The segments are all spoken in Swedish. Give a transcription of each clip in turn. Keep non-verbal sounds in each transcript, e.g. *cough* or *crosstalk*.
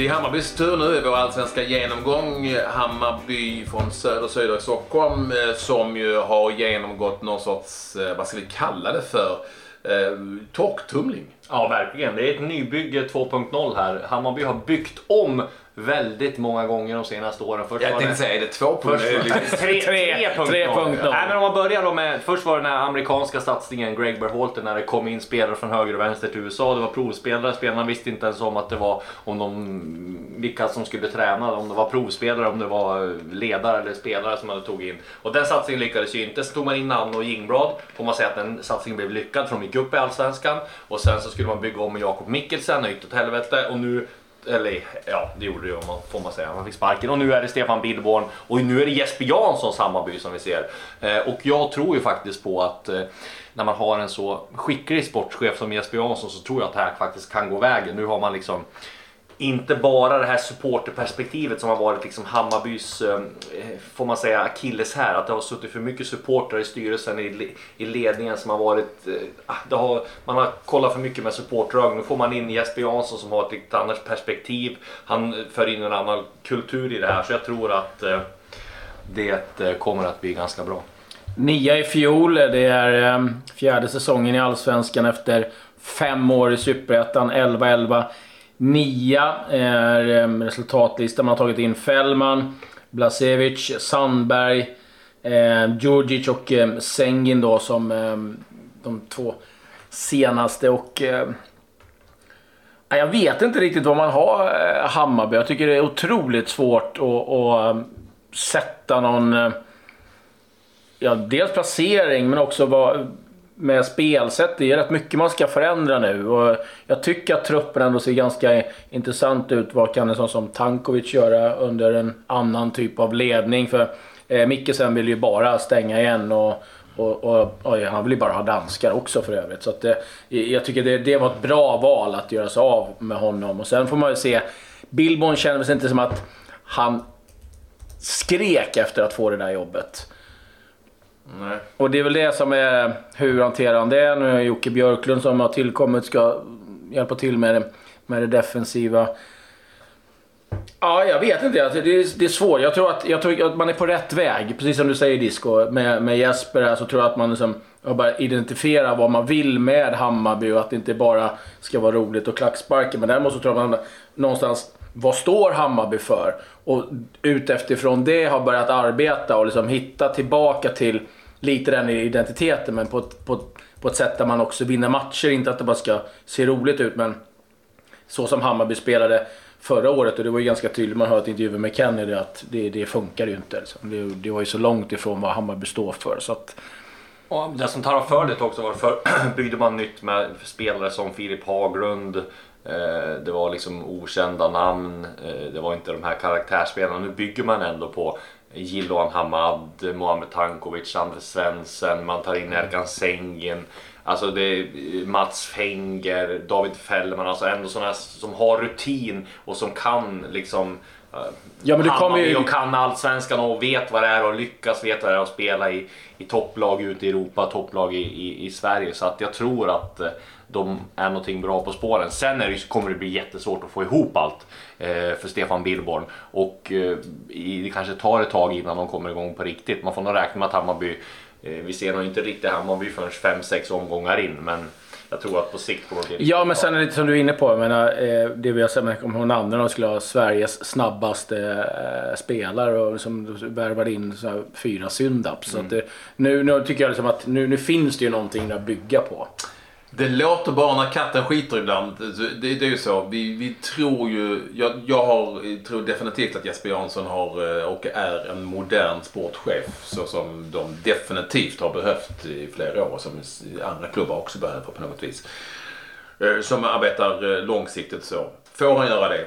Det är Hammarbys tur nu i vår allsvenska genomgång. Hammarby från söder söder i Stockholm eh, som ju har genomgått någon sorts, eh, vad ska vi kalla det för, eh, torktumling. Ja, verkligen. Det är ett nybygge 2.0 här. Hammarby har byggt om väldigt många gånger de senaste åren. Först jag tänkte säga, är det två punkter? *laughs* Tre, tre, tre punkter. Nej, men om man börjar då med, först var det den här amerikanska satsningen, Greg Berhalter, när det kom in spelare från höger och vänster till USA. Det var provspelare, spelarna visste inte ens om att det var om de, vilka som skulle träna, om det var provspelare, om det var ledare eller spelare som man tog in. Och den satsningen lyckades ju inte. Så tog man in Nanno och Jingblad. Får man säga att den satsningen blev lyckad för de gick upp i Allsvenskan. Och sen så skulle man bygga om med Jakob Mikkelsen, och gick åt helvete. Och nu eller ja, det gjorde det ju får man säga. Han fick sparken och nu är det Stefan Billborn och nu är det Jesper Janssons Hammarby som vi ser. Eh, och jag tror ju faktiskt på att eh, när man har en så skicklig sportchef som Jesper Jansson så tror jag att det här faktiskt kan gå vägen. Nu har man liksom inte bara det här supporterperspektivet som har varit liksom Hammarbys, eh, får man säga, akilles här. Att det har suttit för mycket supportrar i styrelsen, i, ledningen som har varit... Eh, ah, det har, man har kollat för mycket med supporterögon. Nu får man in Jesper Jansson som har ett lite annat perspektiv. Han eh, för in en annan kultur i det här. Så jag tror att det kommer att bli ganska bra. Nia i fjol. Det är fjärde säsongen i Allsvenskan efter fem år i Superettan. 11-11. Nia är eh, resultatlistan. Man har tagit in Fällman, Blasevic, Sandberg, eh, Djurdjic och eh, Sengin då som eh, de två senaste. Och eh, Jag vet inte riktigt vad man har eh, Hammarby. Jag tycker det är otroligt svårt att, att eh, sätta någon... Ja, dels placering men också vad med spelsätt. Det är rätt mycket man ska förändra nu. Och jag tycker att truppen ändå ser ganska intressant ut. Vad kan en sån som Tankovic göra under en annan typ av ledning? För eh, Mikkelsen vill ju bara stänga igen. Och, och, och, och, han vill ju bara ha danskar också för övrigt. Så att eh, jag tycker det, det var ett bra val att göra sig av med honom. Och sen får man ju se. Billborn kändes inte som att han skrek efter att få det där jobbet. Nej. Och det är väl det som är hur hanterar han det? Nu är Jocke Björklund som har tillkommit ska hjälpa till med det, med det defensiva. Ja, jag vet inte. Alltså, det är, det är svårt. Jag tror, att, jag tror att man är på rätt väg. Precis som du säger Disco. Med, med Jesper här så tror jag att man liksom, bara identifierar vad man vill med Hammarby och att det inte bara ska vara roligt och klacksparken. Men däremot så tror jag att man någonstans, vad står Hammarby för? Och utifrån det har börjat arbeta och liksom hitta tillbaka till lite den identiteten men på ett, på, på ett sätt där man också vinner matcher. Inte att det bara ska se roligt ut men så som Hammarby spelade förra året och det var ju ganska tydligt, man hörde intervjuer med Kenny att det, det funkar ju inte. Liksom. Det, det, var ju så långt ifrån vad Hammarby står för. Så att... och det som talar för det också var för *clears throat* byggde man nytt med spelare som Filip Haglund. Eh, det var liksom okända namn. Eh, det var inte de här karaktärsspelarna. Nu bygger man ändå på Jiloan Hamad, Mohamed Tankovic, Anders Svensson, man tar in Erkan Sengin. Alltså det är Mats Fenger, David Fällman, alltså ändå sådana som har rutin och som kan liksom uh, Ja men du kommer ju... Och kan allsvenskan och vet vad det är och lyckas vet vad det är att spela i, i topplag ute i Europa, topplag i, i, i Sverige. Så att jag tror att uh, de är någonting bra på spåren. Sen det, kommer det bli jättesvårt att få ihop allt eh, för Stefan Billborn och eh, det kanske tar ett tag innan de kommer igång på riktigt. Man får nog räkna med att Hammarby, eh, vi ser nog inte riktigt Hammarby förrän 5-6 omgångar in men jag tror att på sikt kommer det Ja, men sen är det som du är inne på. Jag menar, det vi har sett om hon andra skulle ha Sveriges snabbaste spelare och som värvade in fyra syndaps. Mm. Så det, nu, nu tycker jag liksom att nu, nu finns det ju någonting att bygga på. Det låter bara när katten skiter ibland. Det, det är ju så. Vi, vi tror ju... Jag, jag har, tror definitivt att Jesper Jansson har eh, och är en modern sportchef. Så som de definitivt har behövt i flera år. Som andra klubbar också behöver på något vis. Eh, som arbetar eh, långsiktigt så. Får han göra det?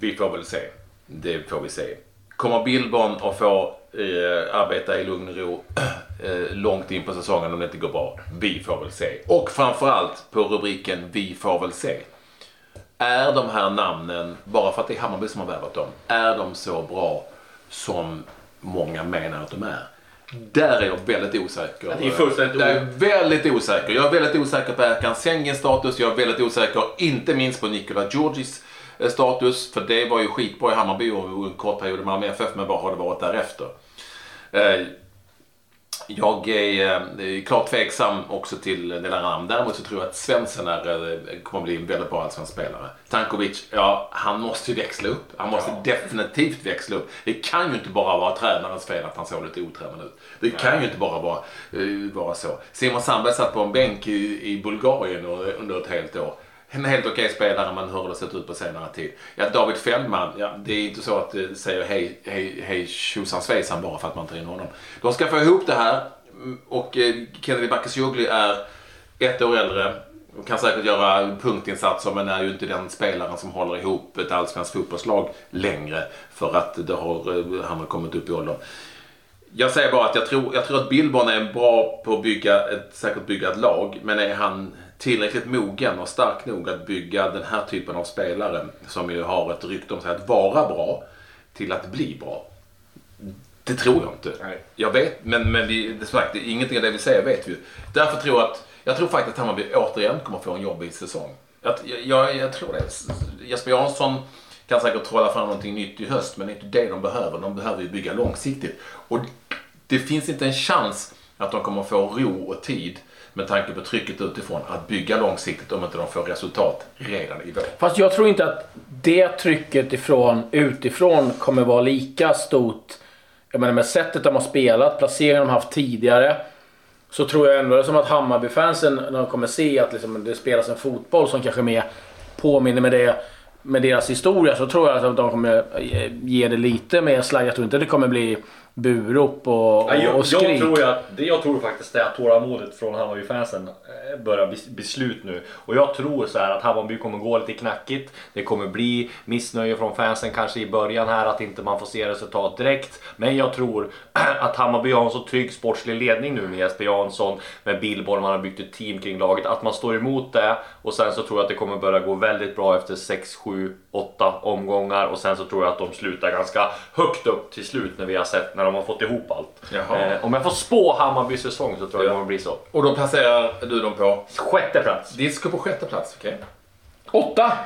Vi får väl se. Det får vi se. Kommer Billborn att få eh, arbeta i lugn och ro *clears throat* långt in på säsongen om det inte går bra. Vi får väl se. Och framförallt på rubriken Vi får väl se. Är de här namnen, bara för att det är Hammarby som har värvat dem, är de så bra som många menar att de är? Där är jag väldigt osäker. Det är fullständigt jag är väldigt osäker. Jag är väldigt osäker på Erkan Sengens status. Jag är väldigt osäker, inte minst på Nikola Georgis status. För det var ju skitbra i Hammarby och en kort period i Malmö FF, men vad har det varit därefter? Jag är, är klart tveksam också till Delar namn. Däremot så tror jag att Svensson är, eh, kommer bli en väldigt bra allsvensk spelare. Tankovic, ja han måste ju växla upp. Han måste ja. definitivt växla upp. Det kan ju inte bara vara tränarens fel att han såg lite otränad ut. Det kan Nej. ju inte bara vara, uh, vara så. Simon Sandberg satt på en bänk i, i Bulgarien under ett helt år en helt okej spelare men hur har det sett ut på senare tid? Ja, David Fällman, ja, det är inte så att det säger hej, hej, hej tjosan svejsan bara för att man tar in honom. De ska få ihop det här och eh, Kennedy Bakircioglu är ett år äldre. Kan säkert göra punktinsatser men är ju inte den spelaren som håller ihop ett allsvenskt fotbollslag längre för att det har, eh, han har kommit upp i åldern. Jag säger bara att jag tror, jag tror att Billborn är bra på att bygga ett, säkert bygga ett lag men är han tillräckligt mogen och stark nog att bygga den här typen av spelare som ju har ett rykte om sig att vara bra till att bli bra. Det tror jag inte. Nej. Jag vet, men, men vi, det, sagt, ingenting av det vi säger vet vi Därför tror jag att, jag tror faktiskt att Hammarby återigen kommer få en jobbig säsong. Jag, jag, jag tror det. Jesper Jansson kan säkert trolla fram någonting nytt i höst, men det är inte det de behöver. De behöver ju bygga långsiktigt. Och det finns inte en chans att de kommer få ro och tid med tanke på trycket utifrån att bygga långsiktigt om inte de får resultat redan i vår. Fast jag tror inte att det trycket ifrån, utifrån kommer vara lika stort. Jag menar med sättet de har spelat, placeringen de haft tidigare. Så tror jag ändå det är som att Hammarby-fansen, när de kommer se att liksom det spelas en fotboll som kanske mer påminner med det med deras historia så tror jag att de kommer ge det lite mer slagg. Jag tror inte det kommer bli burop och, och, jag, och skrik. Jag tror, att, jag tror faktiskt det att tålamodet från Hammarby-fansen eh, börjar bli, bli slut nu. Och jag tror så här att Hammarby kommer gå lite knackigt. Det kommer bli missnöje från fansen kanske i början här att inte man får se resultat direkt. Men jag tror *clears throat* att Hammarby har en så trygg sportslig ledning nu med Jesper Jansson, med Billborn, man har byggt ett team kring laget. Att man står emot det och sen så tror jag att det kommer börja gå väldigt bra efter 6, 7, 8 omgångar och sen så tror jag att de slutar ganska högt upp till slut när vi har sett när de har fått ihop allt. Eh, om jag får spå Hammarbys säsong så tror jag ja. det kommer bli så. Och då placerar du dem på? Sjätte plats. Disco på sjätte plats, okej. Okay. Åtta.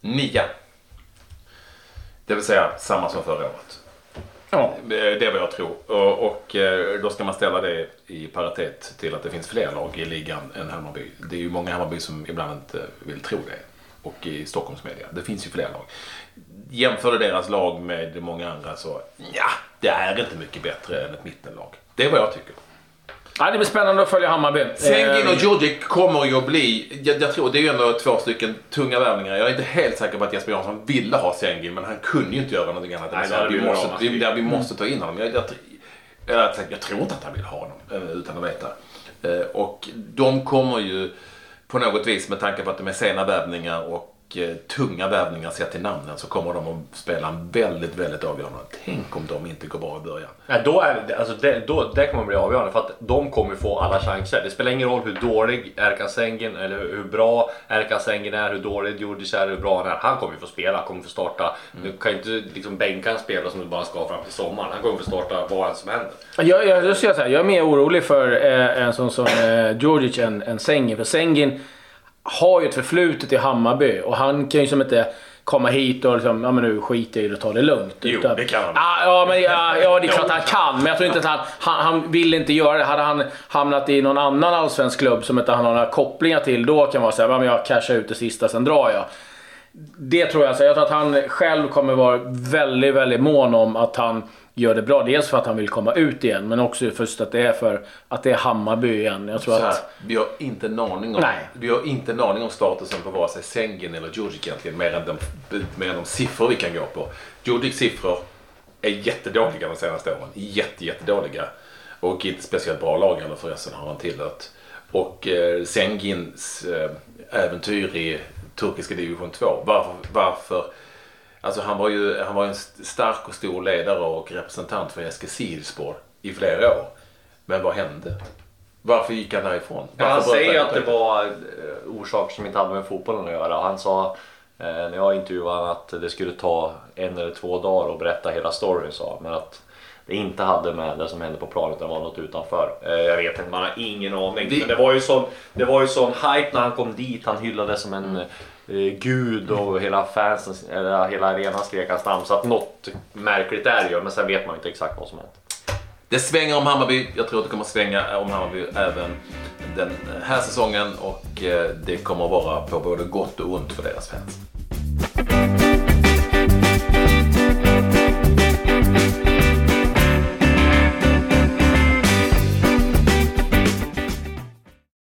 Nio. Det vill säga samma som förra året. Ja. Det är vad jag tror. Och, och, eh, då ska man ställa det i paritet till att det finns fler lag i ligan än Hammarby. Det är ju många Hammarby som ibland inte vill tro det. Och i Stockholmsmedia. Det finns ju fler lag. Jämför du deras lag med många andra så ja, det är inte mycket bättre än ett mittenlag. Det är vad jag tycker. Ja, det blir spännande att följa Hammarby. Sengin och eh, Djurdjic kommer ju att bli, jag, jag, tror det är ju ändå två stycken tunga värvningar. Jag är inte helt säker på att Jesper Jansson ville ha Sengin, men han kunde ju inte göra någonting annat än att vi måste, vi, vi måste ta in honom. Jag, jag, jag, jag, tror inte att han vill ha honom, eh, utan att veta. Eh, och de kommer ju på något vis, med tanke på att de är sena värvningar och Eh, tunga värvningar sett till namnen så kommer de att spela en väldigt, väldigt avgörande. Tänk om de inte går bra i början. Ja, då är det, alltså det, då, det kommer att bli avgörande för att de kommer få alla chanser. Det spelar ingen roll hur dålig Erkan Sengin eller hur bra Erkan Sengin är, hur dålig Djurdjic är, hur bra han är. Han kommer ju få spela, kommer få starta. Mm. Du kan ju inte liksom bänka en spelare som du bara ska fram till sommaren. Han kommer få starta vad än som händer. Jag, jag, jag, jag, jag är mer orolig för eh, en sån som eh, Djurdjic än, än Sengin. För Sengin har ju ett förflutet i Hammarby och han kan ju som inte komma hit och liksom, ja men nu skiter jag i det och tar det lugnt. Jo, Utan, det kan han. Ja, men, ja, ja, det är *laughs* klart han kan. Men jag tror inte att han, han, han vill inte göra det. Hade han hamnat i någon annan allsvensk klubb som inte han har några kopplingar till, då kan man säga att jag cashar ut det sista, sen drar jag. Det tror jag. Så jag tror att han själv kommer vara väldigt, väldigt mån om att han gör det bra. Dels för att han vill komma ut igen, men också för att det är för att det är Hammarby igen. Jag tror här, att... Vi har inte en aning om, Nej. vi har inte en aning om statusen på vare sig Sengen eller Djurdjic egentligen, mer än, de, mer än de siffror vi kan gå på. Djurdjics siffror är jättedåliga de senaste åren. Jätte, jättedåliga. Och inte speciellt bra lag eller förresten har han tillhört. Och eh, Sengins eh, äventyr i turkiska division 2. Varför, varför Alltså han var ju han var en stark och stor ledare och representant för Eskilstuna i flera år. Men vad hände? Varför gick han därifrån? Ja, han säger att det var eh, orsaker som inte hade med fotbollen att göra. Han sa eh, när jag intervjuade honom att det skulle ta en eller två dagar att berätta hela storyn. Sa, men att det inte hade med det som hände på planet utan var något utanför. Eh, jag vet inte, man har ingen aning. Det... Men det var ju sån, det var ju sån hype när han kom dit. Han hyllades som en eh, Eh, gud och hela fansen, eller hela arenan skrek hans namn. Så att något märkligt är det ju, men sen vet man inte exakt vad som hänt. Det svänger om Hammarby. Jag tror att det kommer svänga om Hammarby även den här säsongen och eh, det kommer vara på både gott och ont för deras fans.